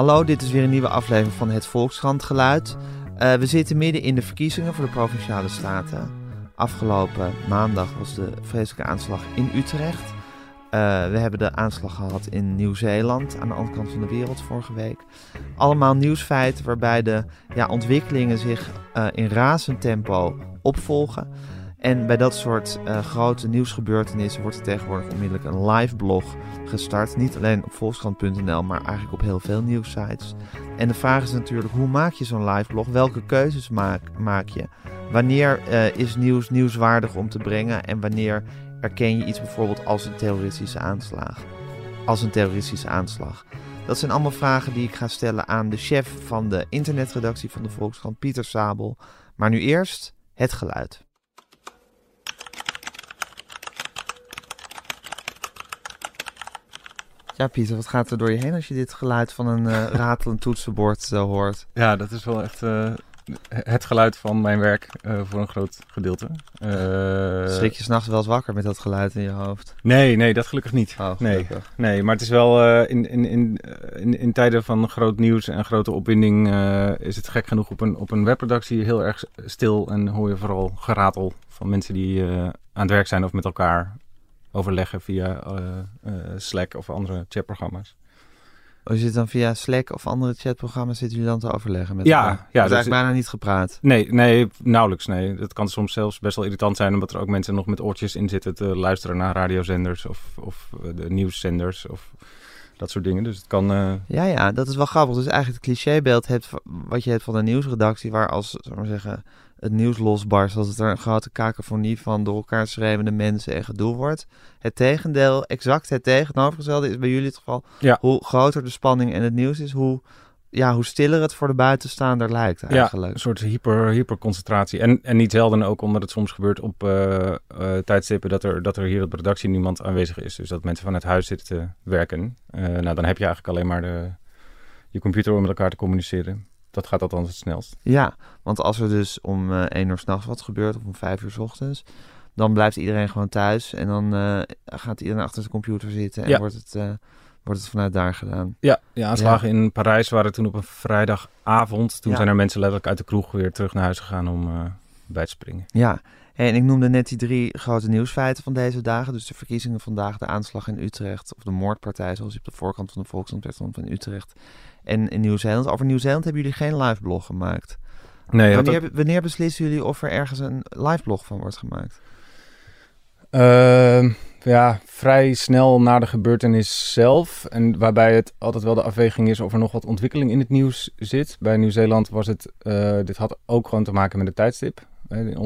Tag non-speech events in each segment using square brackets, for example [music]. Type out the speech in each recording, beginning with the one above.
Hallo, dit is weer een nieuwe aflevering van Het Volkskrant Geluid. Uh, we zitten midden in de verkiezingen voor de Provinciale Staten. Afgelopen maandag was de vreselijke aanslag in Utrecht. Uh, we hebben de aanslag gehad in Nieuw-Zeeland aan de andere kant van de wereld vorige week. Allemaal nieuwsfeiten waarbij de ja, ontwikkelingen zich uh, in razend tempo opvolgen. En bij dat soort uh, grote nieuwsgebeurtenissen wordt er tegenwoordig onmiddellijk een live blog gestart. Niet alleen op volkskrant.nl, maar eigenlijk op heel veel nieuwssites. En de vraag is natuurlijk, hoe maak je zo'n live blog? Welke keuzes maak, je? Wanneer uh, is nieuws nieuwswaardig om te brengen? En wanneer erken je iets bijvoorbeeld als een terroristische aanslag? Als een terroristische aanslag. Dat zijn allemaal vragen die ik ga stellen aan de chef van de internetredactie van de Volkskrant, Pieter Sabel. Maar nu eerst het geluid. Ja, Pieter, wat gaat er door je heen als je dit geluid van een uh, [laughs] ratelend toetsenbord uh, hoort? Ja, dat is wel echt uh, het geluid van mijn werk voor een groot gedeelte. Schrik je s'nachts wel eens wakker met dat geluid in je hoofd? Nee, nee, dat gelukkig niet. Oh, nee, nee, maar het is wel in, in, in, in, in tijden van groot nieuws en grote opwinding is het gek genoeg op een, op een webproductie heel erg stil en hoor je vooral geratel van mensen die aan het werk zijn of met elkaar overleggen via uh, uh, Slack of andere chatprogramma's. Oh, je zit dan via Slack of andere chatprogramma's zitten jullie dan te overleggen met ja, elkaar? Ja, is eigenlijk bijna niet gepraat. Nee, nee, nauwelijks. Nee, dat kan soms zelfs best wel irritant zijn omdat er ook mensen nog met oortjes in zitten te luisteren naar radiozenders of, of de nieuwszenders of dat soort dingen. Dus het kan. Uh... Ja, ja, dat is wel grappig. Dus eigenlijk het clichébeeld hebt wat je hebt van een nieuwsredactie, waar als, zal maar zeggen, het nieuws losbarst, als het er een grote kakofonie van door elkaar schreeuwende mensen en gedoe wordt. Het tegendeel, exact het tegenovergestelde is bij jullie het geval. Ja. Hoe groter de spanning en het nieuws is, hoe, ja, hoe stiller het voor de buitenstaander lijkt eigenlijk. Ja, een soort hyper, hyperconcentratie. En, en niet zelden ook omdat het soms gebeurt op uh, uh, tijdstippen dat er, dat er hier op de redactie niemand aanwezig is. Dus dat mensen vanuit huis zitten te werken. Uh, nou, dan heb je eigenlijk alleen maar de, je computer om met elkaar te communiceren. Dat gaat althans het snelst. Ja, want als er dus om uh, 1 uur s'nachts wat gebeurt of om 5 uur s ochtends, dan blijft iedereen gewoon thuis en dan uh, gaat iedereen achter zijn computer zitten en ja. wordt, het, uh, wordt het vanuit daar gedaan. Ja, ja aanslagen ja. in Parijs waren toen op een vrijdagavond. Toen ja. zijn er mensen letterlijk uit de kroeg weer terug naar huis gegaan om uh, bij te springen. Ja, en ik noemde net die drie grote nieuwsfeiten van deze dagen. Dus de verkiezingen vandaag, de aanslag in Utrecht, of de moordpartij, zoals die op de voorkant van de Volkskrant werd van Utrecht. En in Nieuw-Zeeland. Over Nieuw-Zeeland hebben jullie geen live blog gemaakt. Nee, wanneer, wanneer beslissen jullie of er ergens een live blog van wordt gemaakt? Uh, ja, vrij snel na de gebeurtenis zelf. En waarbij het altijd wel de afweging is of er nog wat ontwikkeling in het nieuws zit. Bij Nieuw-Zeeland was het, uh, dit had ook gewoon te maken met de tijdstip.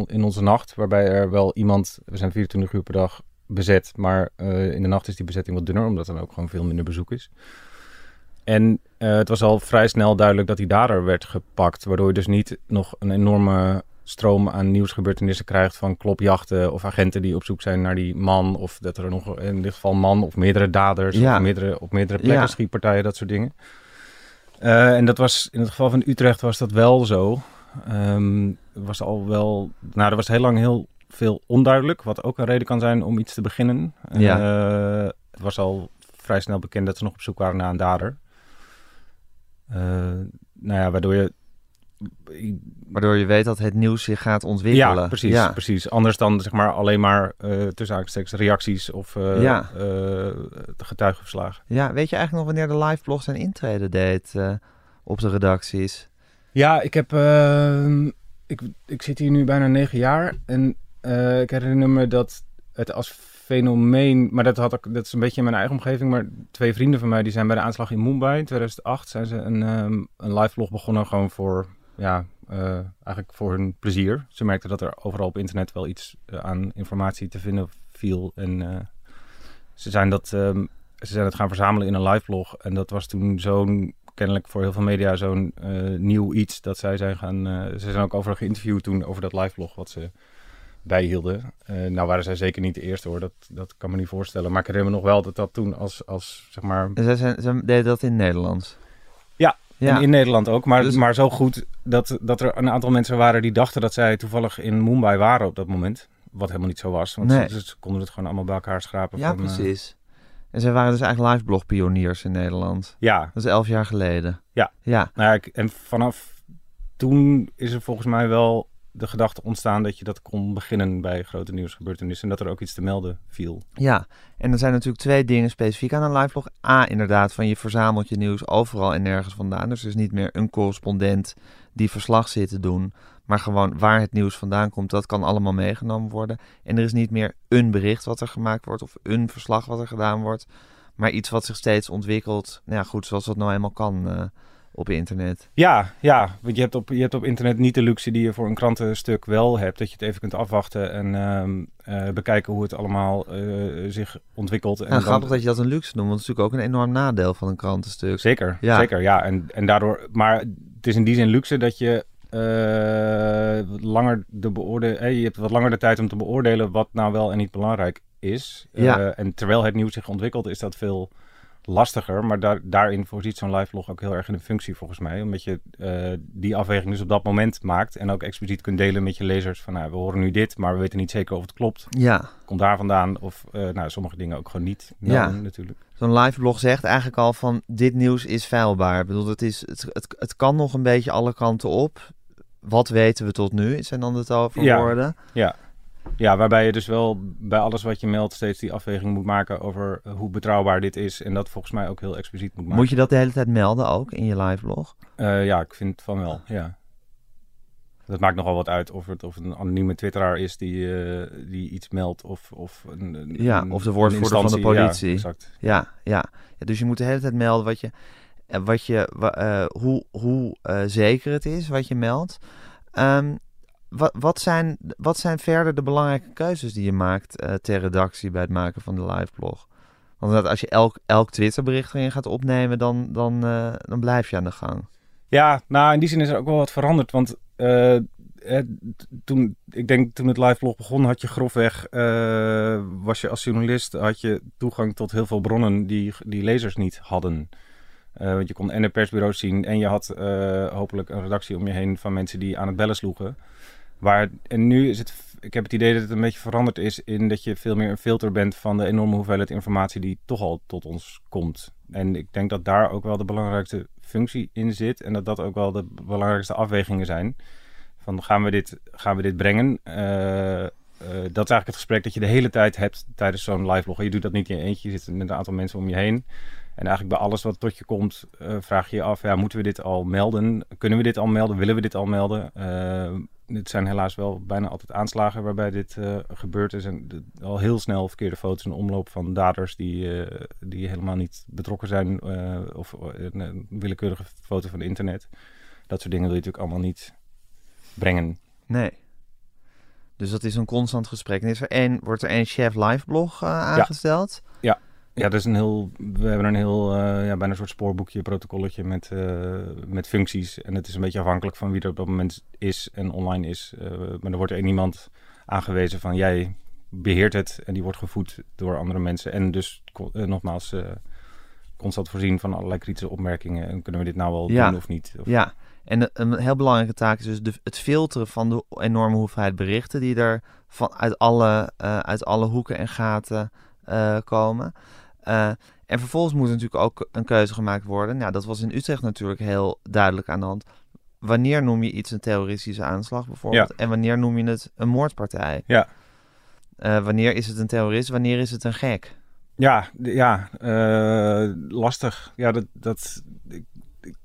In onze nacht, waarbij er wel iemand, we zijn 24 uur per dag bezet, maar uh, in de nacht is die bezetting wat dunner, omdat er dan ook gewoon veel minder bezoek is. En uh, het was al vrij snel duidelijk dat die dader werd gepakt, waardoor je dus niet nog een enorme stroom aan nieuwsgebeurtenissen krijgt van klopjachten of agenten die op zoek zijn naar die man. Of dat er nog in dit geval man of meerdere daders ja. of meerdere, op meerdere plekken Ja. schietpartijen, dat soort dingen. Uh, en dat was in het geval van Utrecht was dat wel zo. Um, was al wel, nou, er was heel lang heel veel onduidelijk, wat ook een reden kan zijn om iets te beginnen. Ja. Uh, het was al vrij snel bekend dat ze nog op zoek waren naar een dader. Uh, nou ja, waardoor je Waardoor je weet dat het nieuws zich gaat ontwikkelen. Ja, precies. Ja. precies. Anders dan zeg maar alleen maar uh, tussen aanstekens reacties of uh, Ja. uh, getuigenverslagen. Ja, weet je eigenlijk nog wanneer de live blog zijn intrede deed eh, op de redacties? Ja, ik heb. ehm, ik, ik zit hier nu bijna negen jaar. En eh, ik herinner me dat het als fenomeen. Maar dat, had ik, dat is een beetje in mijn eigen omgeving. Maar twee vrienden van mij die zijn bij de aanslag in Mumbai in 2008. zijn ze een, ehm, een live vlog begonnen. Gewoon voor. Ja, uh, eigenlijk voor hun plezier. Ze merkten dat er overal op internet wel iets uh, aan informatie te vinden viel. En uh, ze, zijn dat, um, ze zijn het gaan verzamelen in een live vlog. En dat was toen zo'n kennelijk voor heel veel media zo'n nieuw iets dat zij zijn gaan. Ze zijn ook over geïnterviewd toen over dat live blog wat ze bijhielden. Uh, nou waren zij zeker niet de eerste hoor, dat, dat kan me niet voorstellen. Maar ik herinner me nog wel dat dat toen als, als zeg maar... Zij, zijn, zij deden dat in het Nederlands? Ja, ja. En in Nederland ook. Maar, dus... maar zo goed dat, dat er een aantal mensen waren die dachten dat zij toevallig in Mumbai waren op dat moment. Wat helemaal niet zo was, want nee. ze, ze konden het gewoon allemaal bij elkaar schrapen. Ja, van, precies. En zij waren dus eigenlijk liveblog pioniers in Nederland. Ja, Dat is elf jaar geleden. Ja. Ja, nou ja, ik- en vanaf toen is er volgens mij wel de gedachte ontstaan dat je dat kon beginnen bij grote nieuwsgebeurtenissen. En dat er ook iets te melden viel. ja. En er zijn natuurlijk twee dingen specifiek aan een liveblog. A, inderdaad, van je verzamelt je nieuws overal en nergens vandaan. Dus er is niet meer een correspondent die verslag zit te doen. Maar gewoon waar het nieuws vandaan komt, dat kan allemaal meegenomen worden. En er is niet meer een bericht wat er gemaakt wordt of een verslag wat er gedaan wordt. Maar iets wat zich steeds ontwikkelt. Nou ja, goed, zoals dat nou eenmaal kan eh, op internet. Ja, ja, want je hebt, op, je hebt op internet niet de luxe die je voor een krantenstuk wel hebt. Dat je het even kunt afwachten en ehm, eh, bekijken hoe het allemaal eh, zich ontwikkelt. En Nou, dan- grappig dat je dat een luxe noemt, want het is natuurlijk ook een enorm nadeel van een krantenstuk. Zeker, Ja. zeker, ja. En, en daardoor, maar het is in die zin luxe dat je wat langer de beoorde, eh, je hebt wat langer de tijd om te beoordelen wat nou wel en niet belangrijk is. Ja. En terwijl het nieuws zich ontwikkelt, is dat veel lastiger. Maar daar, daarin voorziet zo'n live vlog ook heel erg in een functie volgens mij. Omdat je eh, die afweging dus op dat moment maakt. En ook expliciet kunt delen met je lezers. Van nou, we horen nu dit, maar we weten niet zeker of het klopt. Ja, Komt daar vandaan. Of eh, nou, sommige dingen ook gewoon niet. Ja. natuurlijk. zo'n liveblog zegt eigenlijk al van dit nieuws is feilbaar. Ik bedoel, het, is, het, het, het kan nog een beetje alle kanten op. Wat weten we tot nu, zijn dan de tal van Ja. woorden. Ja, waarbij je dus wel bij alles wat je meldt steeds die afweging moet maken over hoe betrouwbaar dit is. En dat volgens mij ook heel expliciet moet maken. Moet je dat de hele tijd melden ook in je liveblog? Eh, ja, ik vind van wel, ja. Dat maakt nogal wat uit of het, of het een anonieme twitteraar is die, eh, die iets meldt of, of een, een- Ja, een- of de woordvoerder van de instantie. Ja, politie. exact. Ja, ja. ja. Dus je moet de hele tijd melden wat je, eh, wat je, hoe, hoe zeker het is wat je meldt. Ehm, wat, wat, zijn, wat zijn verder de belangrijke keuzes die je maakt eh, ter redactie bij het maken van de liveblog? Want inderdaad, als je elk, elk Twitterbericht erin gaat opnemen, dan, dan, eh, dan blijf je aan de gang. Ja, nou in die zin is er ook wel wat veranderd. Want eh, toen, ik denk toen het liveblog begon, had je grofweg, was je als journalist, had je toegang tot heel veel bronnen die, die lezers niet hadden. Want je kon en de persbureaus zien en je had hopelijk een redactie om je heen van mensen die aan het bellen sloegen. Waar, en nu is het, ik heb het idee dat het een beetje veranderd is in dat je veel meer een filter bent van de enorme hoeveelheid informatie die toch al tot ons komt. En ik denk dat daar ook wel de belangrijkste functie in zit en dat dat ook wel de belangrijkste afwegingen zijn. Van gaan we dit, gaan we dit brengen? Eh, eh, dat is eigenlijk het gesprek dat je de hele tijd hebt tijdens zo'n live blog. Je doet dat niet in je eentje, je zit met een aantal mensen om je heen. En eigenlijk bij alles wat tot je komt, eh, vraag je je af: ja, moeten we dit al melden? Kunnen we dit al melden? Willen we dit al melden? Eh, het zijn helaas wel bijna altijd aanslagen waarbij dit eh, gebeurd is. En de- al heel snel verkeerde foto's in omloop van daders die, eh, die helemaal niet betrokken zijn. eh, of een, een willekeurige foto van internet. Dat soort dingen wil je natuurlijk allemaal niet brengen. Nee. Dus dat is een constant gesprek. En is er wordt er één chef liveblog eh aangesteld? Ja, dat is een heel, we hebben een heel, eh, ja, bijna een soort spoorboekje, protocolletje met, eh, met functies. En het is een beetje afhankelijk van wie er op dat moment is en online is. Eh, maar er wordt één iemand aangewezen van jij beheert het en die wordt gevoed door andere mensen. En dus nogmaals, constant voorzien van allerlei kritische opmerkingen. En kunnen we dit nou wel Ja. doen of niet? Of, Ja, en een- heel belangrijke taak is dus de, het filteren van de enorme hoeveelheid berichten die er van, uit, alle, uit alle hoeken en gaten komen. Eh, en vervolgens moet natuurlijk ook een keuze gemaakt worden. Nou, dat was in Utrecht natuurlijk heel duidelijk aan de hand. Wanneer noem je iets een terroristische aanslag bijvoorbeeld? En wanneer noem je het een moordpartij? Ja. Eh, wanneer is het een terrorist? Wanneer is het een gek? Ja, ja eh, lastig. Ja, dat, dat,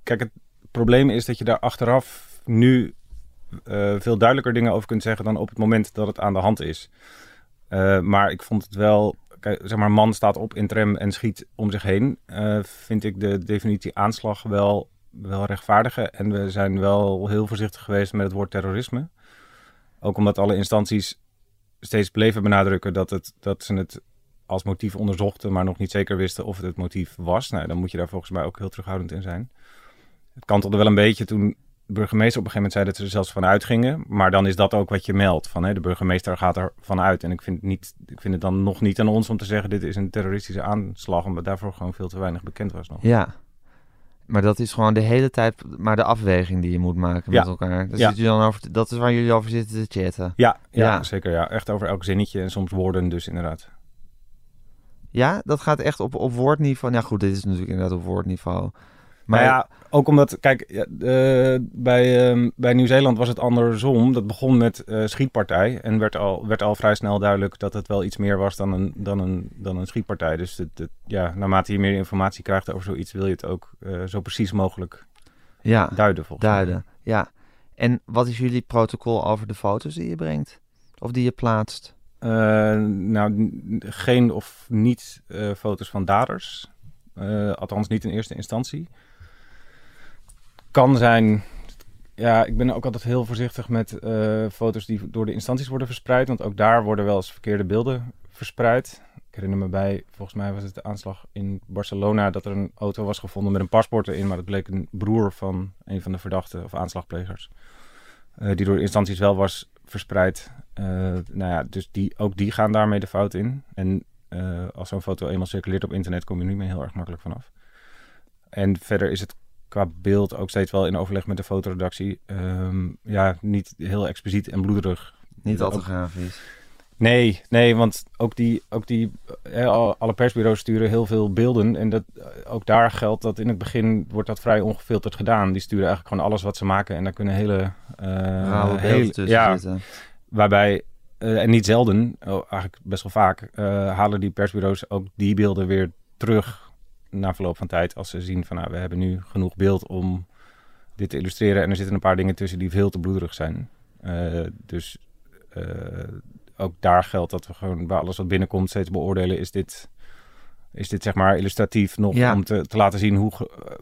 kijk, het probleem is dat je daar achteraf nu veel duidelijker dingen over kunt zeggen dan op het moment dat het aan de hand is. Maar ik vond het wel, zeg maar, man staat op in tram en schiet om zich heen. Eh, vind ik de definitie aanslag wel, wel rechtvaardigen. En we zijn wel heel voorzichtig geweest met het woord terrorisme. Ook omdat alle instanties steeds bleven benadrukken dat, het, dat ze het als motief onderzochten, maar nog niet zeker wisten of het het motief was. Nou, dan moet je daar volgens mij ook heel terughoudend in zijn. Het kantelde wel een beetje toen burgemeester op een gegeven moment zei dat ze er zelfs van uitgingen. Maar dan is dat ook wat je meldt. Van, hè, de burgemeester gaat er van uit. En ik vind, niet, ik vind het dan nog niet aan ons om te zeggen... dit is een terroristische aanslag, omdat daarvoor gewoon veel te weinig bekend was nog. Ja. Maar dat is gewoon de hele tijd maar de afweging die je moet maken Ja. met elkaar. Daar Ja. dan over, dat is waar jullie over zitten te chatten. Ja, ja, Ja. zeker. Ja. Echt over elk zinnetje en soms woorden dus inderdaad. Ja, dat gaat echt op, op woordniveau. Ja, goed, dit is natuurlijk inderdaad op woordniveau. Maar Maar ja, ook omdat, kijk, bij, ehm, bij Nieuw-Zeeland was het andersom. Dat begon met eh, schietpartij en werd al, werd al vrij snel duidelijk dat het wel iets meer was dan een, dan een, dan een schietpartij. Dus het, het- ja, naarmate je meer informatie krijgt over zoiets, wil je het ook eh, zo precies mogelijk ja, duiden volgens mij. duiden. Ja. En wat is jullie protocol over de foto's die je brengt? Of die je plaatst? Eh, nou, geen of niet foto's van daders. Althans, niet in eerste instantie. Kan zijn. Ja, ik ben ook altijd heel voorzichtig met eh, foto's die door de instanties worden verspreid. Want ook daar worden wel eens verkeerde beelden verspreid. Ik herinner me bij, volgens mij was het de aanslag in Barcelona, dat er een auto was gevonden met een paspoort erin. Maar dat bleek een broer van een van de verdachten of aanslagplegers. eh, die door de instanties wel was verspreid. Eh, nou ja, dus die, ook die gaan daarmee de fout in. En als zo'n foto eenmaal circuleert op internet, kom je niet meer heel erg makkelijk vanaf. En verder is het qua beeld ook steeds wel in overleg met de fotoredactie. ehm, ja, niet heel expliciet en bloederig. Niet al te grafisch. Nee, nee, want ook die, ook die eh, al- alle persbureaus sturen heel veel beelden. En dat, eh, ook daar geldt dat in het begin wordt dat vrij ongefilterd gedaan. Die sturen eigenlijk gewoon alles wat ze maken. En daar kunnen hele... Rauwe beelden hele- ja, zitten. Waarbij, en niet zelden, oh, eigenlijk best wel vaak, halen die persbureaus ook die beelden weer terug na verloop van tijd. Als ze zien van nou, we hebben nu genoeg beeld om dit te illustreren. En er zitten een paar dingen tussen die veel te bloederig zijn. Eh, dus eh, ook daar geldt dat we gewoon bij alles wat binnenkomt steeds beoordelen. Is dit, is dit zeg maar illustratief nog Ja. om te, te laten zien hoe,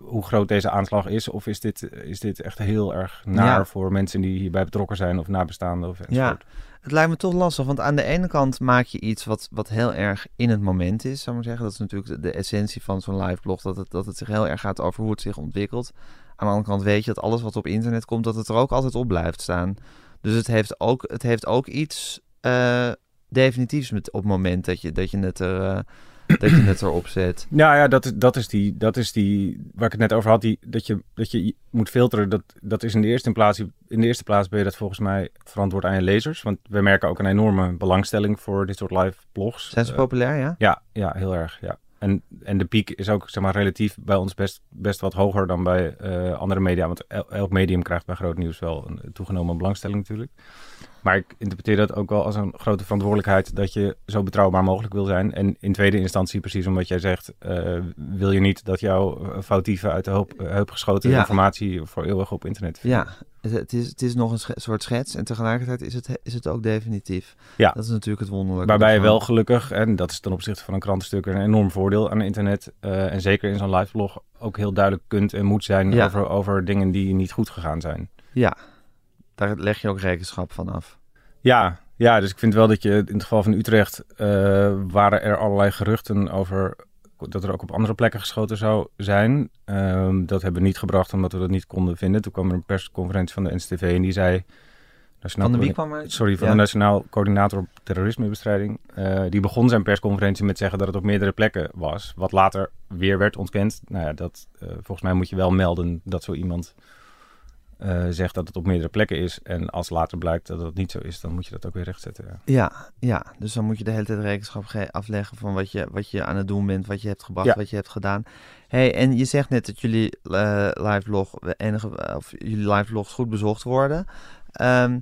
hoe groot deze aanslag is? Of is dit, is dit echt heel erg naar Ja. voor mensen die hierbij betrokken zijn of nabestaanden? Of Ja, enzovoort? Het lijkt me toch lastig, want aan de ene kant maak je iets wat, wat heel erg in het moment is, zou ik zeggen. Dat is natuurlijk de, de essentie van zo'n live blog, dat het, dat het zich heel erg gaat over hoe het zich ontwikkelt. Aan de andere kant weet je dat alles wat op internet komt, dat het er ook altijd op blijft staan. Dus het heeft ook, het heeft ook iets eh, definitiefs met, op het moment dat je, dat je, het, er, eh, dat je het erop zet. Ja, [clears throat] ja dat, is, dat, is die, dat is die waar ik het net over had. Die, dat, je, dat je moet filteren. Dat, dat is in de, eerste plaats, in de eerste plaats ben je dat volgens mij verantwoord aan je lezers. Want we merken ook een enorme belangstelling voor dit soort live blogs. Zijn ze Eh, populair, ja? ja, ja, heel erg. Ja. En, en de piek is ook zeg maar, relatief bij ons best, best wat hoger dan bij eh, andere media. Want el- elk medium krijgt bij groot nieuws wel een toegenomen belangstelling natuurlijk. Maar ik interpreteer dat ook wel als een grote verantwoordelijkheid dat je zo betrouwbaar mogelijk wil zijn. En in tweede instantie, precies omdat jij zegt, eh, wil je niet dat jouw foutieve uit de hoop, heup geschoten Ja. informatie voor eeuwig op internet Ja, het, het is, het is nog een soort schets en tegelijkertijd is het, is het ook definitief. Ja. Dat is natuurlijk het wonderlijke. Waarbij je wel gelukkig, en dat is ten opzichte van een krantenstuk een enorm voordeel aan internet. eh, en zeker in zo'n live blog ook heel duidelijk kunt en moet zijn Ja. over, over dingen die niet goed gegaan zijn. Ja, daar leg je ook rekenschap van af. Ja, ja, dus ik vind wel dat je in het geval van Utrecht eh, waren er allerlei geruchten over dat er ook op andere plekken geschoten zou zijn. Ehm, dat hebben we niet gebracht omdat we dat niet konden vinden. Toen kwam er een persconferentie van de NCTV en die zei... Nationaal Van de wie kwam er? Sorry, van Ja. de Nationaal Coördinator op Terrorismebestrijding. Eh, die begon zijn persconferentie met zeggen dat het op meerdere plekken was. Wat later weer werd ontkend. Nou ja, dat, eh, volgens mij moet je wel melden dat zo iemand eh, zegt dat het op meerdere plekken is. En als later blijkt dat dat niet zo is, dan moet je dat ook weer rechtzetten. Ja. Ja, ja, dus dan moet je de hele tijd rekenschap ge- afleggen van wat je, wat je aan het doen bent, wat je hebt gebracht, Ja. wat je hebt gedaan. hey, en je zegt net dat jullie eh live enige, of jullie live goed bezocht worden. Ehm,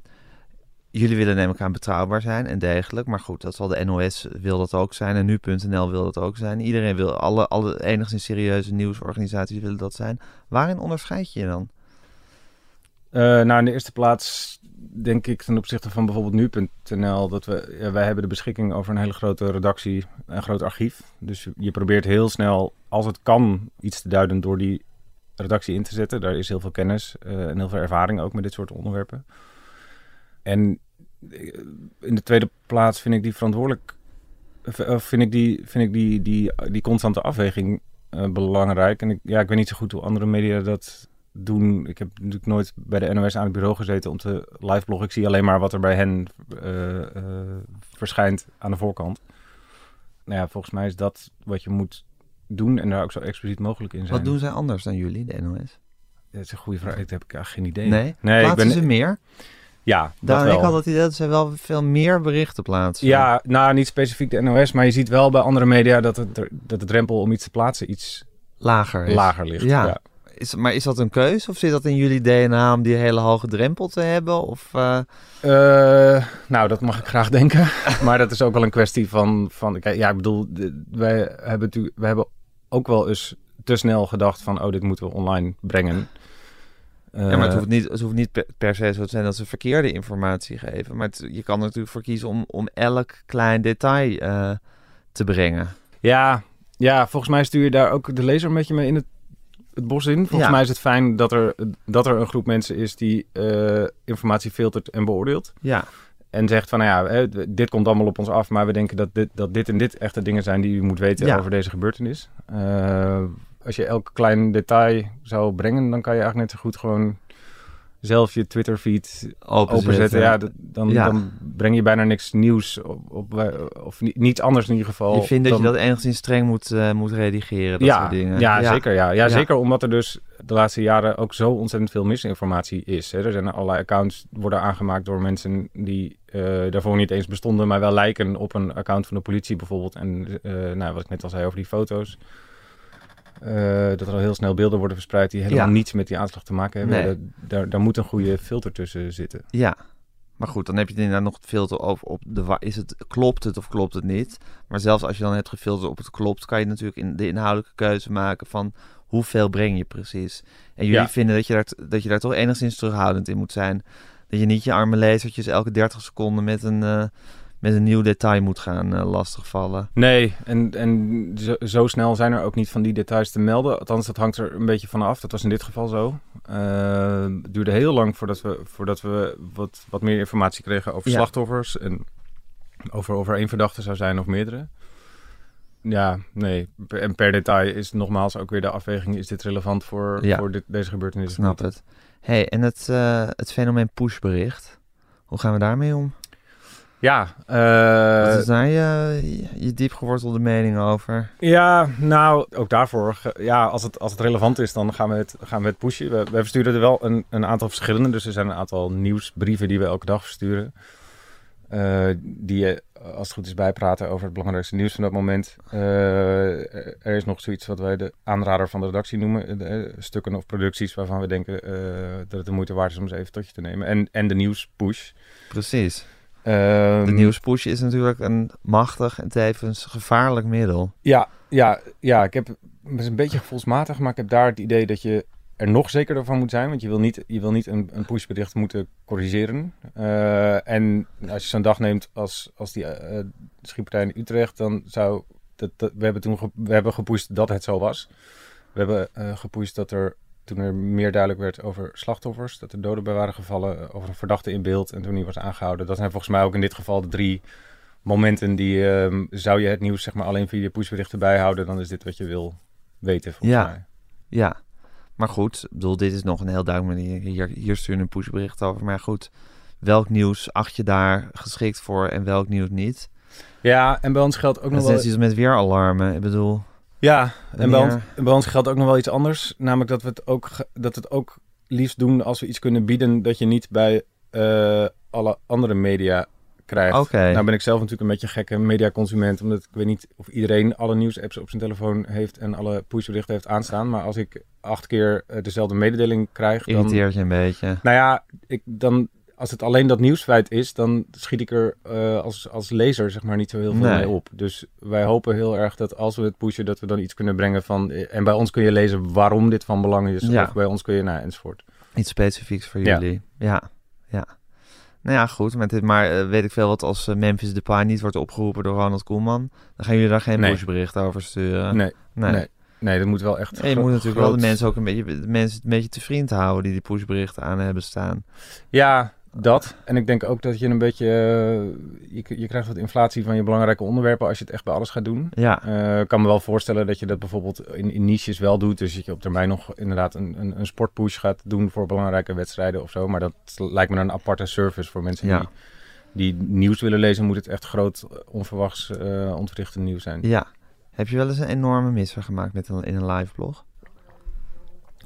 jullie willen neem ik aan betrouwbaar zijn en degelijk. Maar goed, dat zal de NOS wil dat ook zijn en nu.nl wil dat ook zijn. Iedereen wil, alle, alle enigszins serieuze nieuwsorganisaties willen dat zijn. Waarin onderscheid je je dan? Eh, nou, in de eerste plaats denk ik ten opzichte van bijvoorbeeld nu.nl dat we, wij hebben de beschikking over een hele grote redactie, een groot archief. Dus je- probeert heel snel, als het kan, iets te duiden door die redactie in te zetten. Daar is heel veel kennis eh, en heel veel ervaring ook met dit soort onderwerpen. En eh, in de tweede plaats vind ik die verantwoordelijk, vind ik die, vind ik die, die, die constante afweging belangrijk. En ik, ja, ik weet niet zo goed hoe andere media dat doen. Ik heb natuurlijk nooit bij de NOS aan het bureau gezeten om te live bloggen. Ik zie alleen maar wat er bij hen eh, eh, verschijnt aan de voorkant. Nou ja, volgens mij is dat wat je moet doen en daar ook zo expliciet mogelijk in zijn. Wat doen zij anders dan jullie, de NOS? Dat is een goede vraag. Ik heb ik eigenlijk geen idee. Nee? nee ik Plaatsen ben, ze meer? Ja, dat Daar wel. ik had het idee dat ze wel veel meer berichten plaatsen. Ja, nou niet specifiek de NOS, maar je ziet wel bij andere media dat, het, dat de drempel om iets te plaatsen iets Lager is. lager ligt. Ja. Ja. Is, maar is dat een keuze of zit dat in jullie DNA om die hele hoge drempel te hebben? Of, eh, Eh, nou, dat mag ik graag denken. [laughs] maar dat is ook wel een kwestie van... van ja, ik bedoel, wij hebben, wij hebben ook wel eens te snel gedacht van... oh, dit moeten we online brengen. ja, maar het Eh, hoeft niet, het hoeft niet per, per se zo te zijn dat ze verkeerde informatie geven. Maar het- je kan er natuurlijk voor kiezen om, om elk klein detail te brengen. Ja, ja, volgens mij stuur je daar ook de lezer een beetje mee in het, het bos in. Volgens Ja. mij is het fijn dat er, dat er een groep mensen is die eh, informatie filtert en beoordeelt. Ja, En zegt van, nou ja, dit komt allemaal op ons af, maar we denken dat dit, dat dit en dit echte dingen zijn die u moet weten Ja. over deze gebeurtenis. Eh, als je elk klein detail zou brengen, dan kan je eigenlijk net zo goed gewoon zelf je Twitter-feed openzetten. openzetten. Ja, dat- dan, Ja. dan breng je bijna niks nieuws op, op, of ni- niets anders in ieder geval. je vindt dat dan- je dat enigszins streng moet, eh, moet redigeren, dat ja, soort dingen. Ja, zeker. Ja. Ja, Ja. zeker omdat er dus de laatste jaren ook zo ontzettend veel misinformatie is. Hè. Er zijn allerlei accounts worden aangemaakt door mensen die eh, daarvoor niet eens bestonden, maar wel lijken op een account van de politie bijvoorbeeld. En eh, nou, wat ik net al zei over die foto's. Eh, dat er al heel snel beelden worden verspreid die helemaal Ja. niets met die aanslag te maken hebben. Nee. Daar, daar, daar moet een goede filter tussen zitten. Ja, maar goed, dan heb je inderdaad nog het filter over op de is het klopt het of klopt het niet. Maar zelfs als je dan hebt gefilterd op het klopt, kan je natuurlijk in de inhoudelijke keuze maken van hoeveel breng je precies. En jullie Ja. vinden dat je, daar, dat je daar toch enigszins terughoudend in moet zijn. Dat je niet je arme lezertjes elke 30 seconden met een, eh, met een nieuw detail moet gaan eh, lastigvallen. Nee, en, en zo, zo snel zijn er ook niet van die details te melden. Althans, dat hangt er een beetje van af. Dat was in dit geval zo. Eh, het duurde heel lang voordat we, voordat we wat, wat meer informatie kregen over Ja. slachtoffers. En over of er één verdachte zou zijn of meerdere. Ja, nee. En per detail is nogmaals ook weer de afweging... is dit relevant voor, Ja. voor dit, deze gebeurtenis? Snap het. hey, en het, eh, het fenomeen pushbericht. Hoe gaan we daarmee om? Ja, eh, Wat is daar je, je diepgewortelde mening over? Ja, nou, ook daarvoor. Ja, als het, als het relevant is, dan gaan we het, gaan we het pushen. We, we versturen er wel een, een aantal verschillende. Dus er zijn een aantal nieuwsbrieven die we elke dag versturen. Eh, die je, als het goed is, bijpraten over het belangrijkste nieuws van dat moment. Eh, er is nog zoiets wat wij de aanrader van de redactie noemen. stukken of producties waarvan we denken dat het de moeite waard is om eens even tot je te nemen. En, en de nieuwspush. Precies. Ehm, De nieuwspush is natuurlijk een machtig en tevens gevaarlijk middel. Ja, ja, ja, ik heb, het is een beetje gevoelsmatig, maar ik heb daar het idee dat je er nog zekerder van moet zijn. Want je wil niet, je wil niet een, een pushbericht moeten corrigeren. Eh, en als je zo'n dag neemt als, als die eh, schietpartij in Utrecht, dan zou... Dat, dat, we hebben toen ge- we hebben gepusht dat het zo was. We hebben gepusht dat er, toen er meer duidelijk werd over slachtoffers, dat er doden bij waren gevallen, eh, over een verdachte in beeld en toen die was aangehouden. Dat zijn volgens mij ook in dit geval de drie momenten die... ehm, zou je het nieuws zeg maar alleen via je pushberichten bijhouden, dan is dit wat je wil weten volgens Ja. mij. Ja, maar goed, ik bedoel, dit is nog een heel duidelijk manier. Hier, hier stuur je een pushbericht over. Maar goed, welk nieuws acht je daar geschikt voor en welk nieuws niet? Ja, en bij ons geldt ook Dat nog is wel... net iets met weeralarmen. Ik bedoel, Ja, en bij ons, Wanneer- bij ons geldt ook nog wel iets anders. Namelijk dat we het ook, dat het ook liefst doen als we iets kunnen bieden dat je niet bij eh, alle andere media krijgt. Nou ben ik zelf natuurlijk een beetje een gekke mediaconsument, omdat ik weet niet of iedereen alle nieuwsapps op zijn telefoon heeft en alle pushberichten heeft aanstaan. Maar als ik acht keer eh, dezelfde mededeling krijg, dan... Irriteert je een beetje. Nou ja, ik, dan, als het alleen dat nieuwsfeit is, dan schiet ik er eh, als, als lezer zeg maar niet zo heel veel Nee. mee op. Dus wij hopen heel erg dat als we het pushen, dat we dan iets kunnen brengen van... eh, En bij ons kun je lezen waarom dit van belang is. Ja. Of bij ons kun je, nou, enzovoort. Iets specifieks voor jullie. Ja, ja. Nou ja, goed. Met dit, maar eh, weet ik veel wat als Memphis Depay niet wordt opgeroepen door Ronald Koeman. Dan gaan jullie daar geen Nee. pushbericht over sturen. nee, nee, nee, dat moet wel echt... Nee, je moet natuurlijk wel de mensen ook een beetje, de mensen een beetje te vriend houden die die pushberichten aan hebben staan. Ja, dat. En ik denk ook dat je een beetje... eh, je, je krijgt wat inflatie van je belangrijke onderwerpen als je het echt bij alles gaat doen. Ja, Eh, kan me wel voorstellen dat je dat bijvoorbeeld in, in niches wel doet. Dus dat je op termijn nog inderdaad een, een, een sportpush gaat doen voor belangrijke wedstrijden of zo. Maar dat lijkt me een aparte service voor mensen Ja. die, die nieuws willen lezen. Moet het echt groot, eh, onverwachts, eh ontwrichtend nieuws zijn. ja. Heb je wel eens een enorme misser gemaakt met een, in een live blog?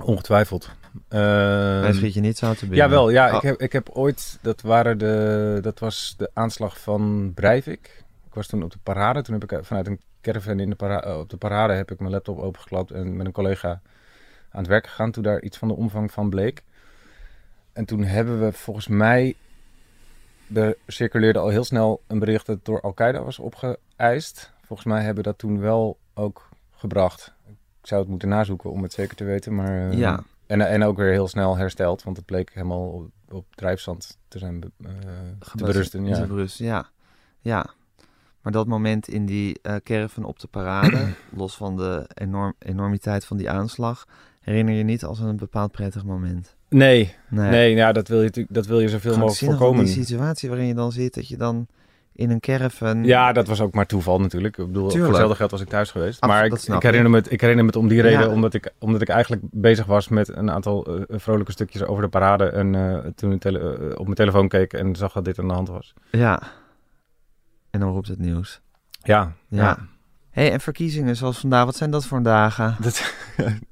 Ongetwijfeld. Ehm, Wij schiet je niet zo te binnen. Jawel, ja. Oh. Ik, heb, ik heb ooit, dat, waren de, dat was de aanslag van Breivik. Ik was toen op de parade. Toen heb ik vanuit een caravan in de para, eh, op de parade heb ik mijn laptop opengeklapt en met een collega aan het werk gegaan. Toen daar iets van de omvang van bleek. En toen hebben we volgens mij, er circuleerde al heel snel een bericht dat door Al-Qaeda was opgeëist. Volgens mij hebben we dat toen wel ook gebracht. Ik zou het moeten nazoeken om het zeker te weten, maar... eh, Ja. En, en ook weer heel snel hersteld, want het bleek helemaal op, op drijfzand te zijn eh, te berusten. Ja. Te berusten, ja. Ja. Maar dat moment in die eh caravan op de parade, [clears throat] los van de enorm, enormiteit van die aanslag, herinner je niet als een bepaald prettig moment. Nee, Nee. nee ja, dat, wil je, natuurlijk- dat wil je zoveel mogelijk voorkomen. die situatie waarin je dan zit, dat je dan in een caravan... Ja, dat was ook maar toeval natuurlijk. Ik bedoel, voor Tuurlijk. hetzelfde geld was ik thuis geweest. Absoluut, maar ik, ik, herinner me het, ik herinner me het om die reden, Ja. omdat, ik, omdat ik eigenlijk bezig was met een aantal eh, vrolijke stukjes over de parade. En eh, toen ik eh, op mijn telefoon keek en zag dat dit aan de hand was. Ja. En dan roept het nieuws. Ja, Ja. ja. hey, en verkiezingen zoals vandaag, wat zijn dat voor dagen? Dat,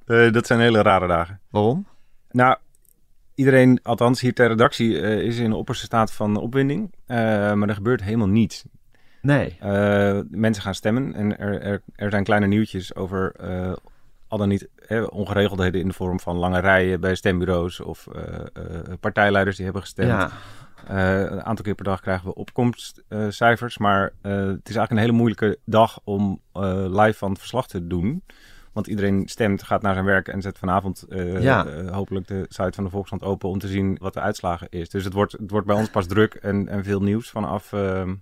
[laughs] dat zijn hele rare dagen. Waarom? Nou, iedereen, althans hier ter redactie, eh, is in de opperste staat van opwinding. Eh, maar er gebeurt helemaal niets. Nee. Eh, mensen gaan stemmen en er, er, er zijn kleine nieuwtjes over al dan niet hè, ongeregeldheden in de vorm van lange rijen bij stembureaus of partijleiders die hebben gestemd. Ja. Een aantal keer per dag krijgen we opkomstcijfers, maar het is eigenlijk een hele moeilijke dag om live van het verslag te doen. Want iedereen stemt, gaat naar zijn werk en zet vanavond eh, Ja. eh, hopelijk de site van de Volkskrant open om te zien wat de uitslagen is. Dus het wordt, het wordt bij ons pas druk en, en veel nieuws vanaf ehm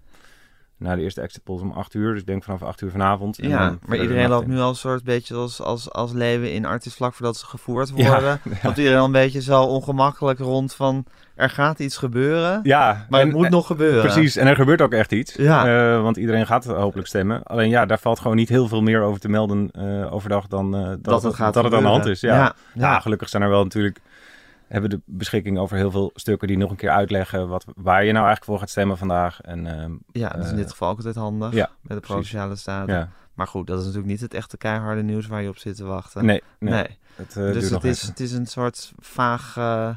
na de eerste exit polls om 8 uur. Dus ik denk vanaf 8 uur vanavond. En Ja, dan maar iedereen loopt in. nu al een soort beetje als, als, als leeuwen in artis vlak voordat ze gevoerd Ja, worden. [laughs] Loopt iedereen al een beetje zo ongemakkelijk rond van er gaat iets gebeuren, Ja, maar het en- moet nog gebeuren. Precies, en er gebeurt ook echt iets. Ja. Eh, want iedereen gaat hopelijk stemmen. Alleen ja, daar valt gewoon niet heel veel meer over te melden eh, overdag dan eh, dat, Dat het gaat dat het aan de hand is. Ja. Ja, Ja. ja. gelukkig zijn er wel natuurlijk hebben de beschikking over heel veel stukken die nog een keer uitleggen wat, waar je nou eigenlijk voor gaat stemmen vandaag. En ehm, Ja, dat is in Eh, dit geval ook altijd handig ja, met de Provinciale Staten. ja, Maar goed, dat is natuurlijk niet het echte keiharde nieuws waar je op zit te wachten. nee, nee. Nee. Het, eh, Dus het is, even. het is een soort vaag, eh,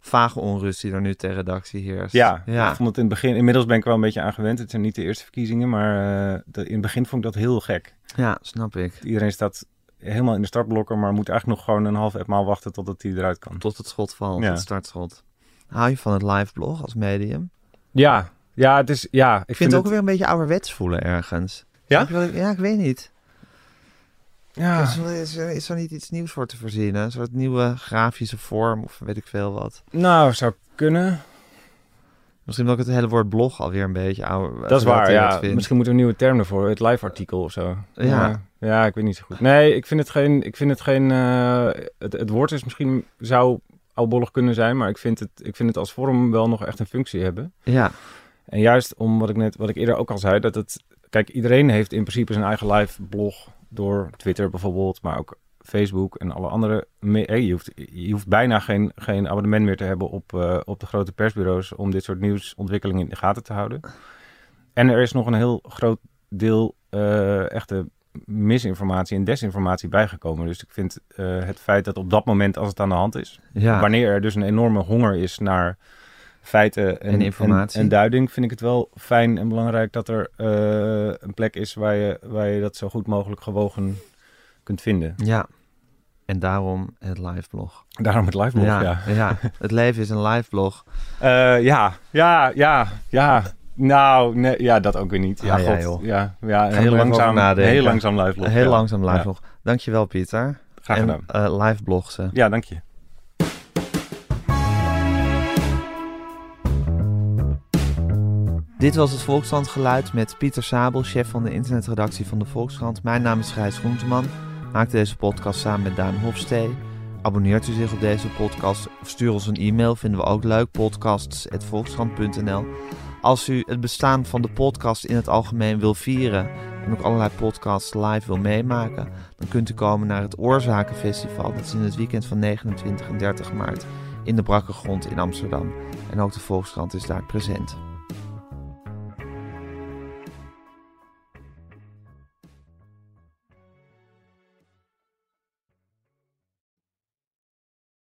vage onrust die er nu ter redactie heerst. Ja, ja. ik vond het in het begin, inmiddels ben ik wel een beetje aan gewend. Het zijn niet de eerste verkiezingen, maar de- in het begin vond ik dat heel gek. ja snap ik. Iedereen staat helemaal in de startblokken, maar moet eigenlijk nog gewoon een half etmaal wachten totdat hij eruit kan. Tot het schot valt, Ja. het startschot. Hou je van het live blog als medium? Ja, ja, het is, ja, ik Ik vind het ook het, weer een beetje ouderwets voelen ergens. Ja? Ja, ik weet niet. ja, Is, er, is, er, is er niet iets nieuws voor te verzinnen? Een soort nieuwe grafische vorm of weet ik veel wat. nou, zou kunnen. Misschien dat ik het hele woord blog alweer een beetje ouder Dat is waar, ja. vind. Misschien moeten we een nieuwe term ervoor, het live artikel of zo. Ja. ja, ja, ik weet niet zo goed. Nee, ik vind het geen, ik vind het geen, eh, het, het woord is misschien, zou oudbollig kunnen zijn, maar ik vind, het, ik vind het als vorm wel nog echt een functie hebben. Ja, En juist om wat ik net, wat ik eerder ook al zei, dat het, kijk, iedereen heeft in principe zijn eigen live blog door Twitter bijvoorbeeld, maar ook Facebook en alle andere. Je hoeft, je hoeft bijna geen, geen abonnement meer te hebben op, eh, op de grote persbureaus om dit soort nieuwsontwikkelingen in de gaten te houden. En er is nog een heel groot deel eh, echte misinformatie en desinformatie bijgekomen. Dus ik vind eh, het feit dat op dat moment, als het aan de hand is, ja. wanneer er dus een enorme honger is naar feiten en, En informatie. en, en duiding, vind ik het wel fijn en belangrijk dat er een plek is waar je, waar je dat zo goed mogelijk gewogen kunt vinden. ja. En daarom het live blog. Daarom het live blog, ja. ja, Ja, het leven is een live blog. [laughs] Eh, ja, ja, ja, ja. Nou, nee, ja, dat ook weer niet. Ja, Ah, ja, god. joh. Ja, ja, heel langzaam, nadenken. heel langzaam live blog. Heel ja. langzaam live blog. Dankjewel Pieter. Graag en gedaan. eh, live blogsen. Ja, dank je. Dit was het Volkskrant met Pieter Sabel, chef van de internetredactie van de Volkskrant. Mijn naam is Gijs Groenteman. Maak deze podcast samen met Daan Hofstee. Abonneert u zich op deze podcast of stuur ons een e-mail, vinden we ook leuk. podcasts.volkskrant.nl Als u het bestaan van de podcast in het algemeen wil vieren en ook allerlei podcasts live wil meemaken, dan kunt u komen naar het Oorzakenfestival. Dat is in het weekend van 29 en 30 maart in de Brakke Grond in Amsterdam. En ook de Volkskrant is daar present.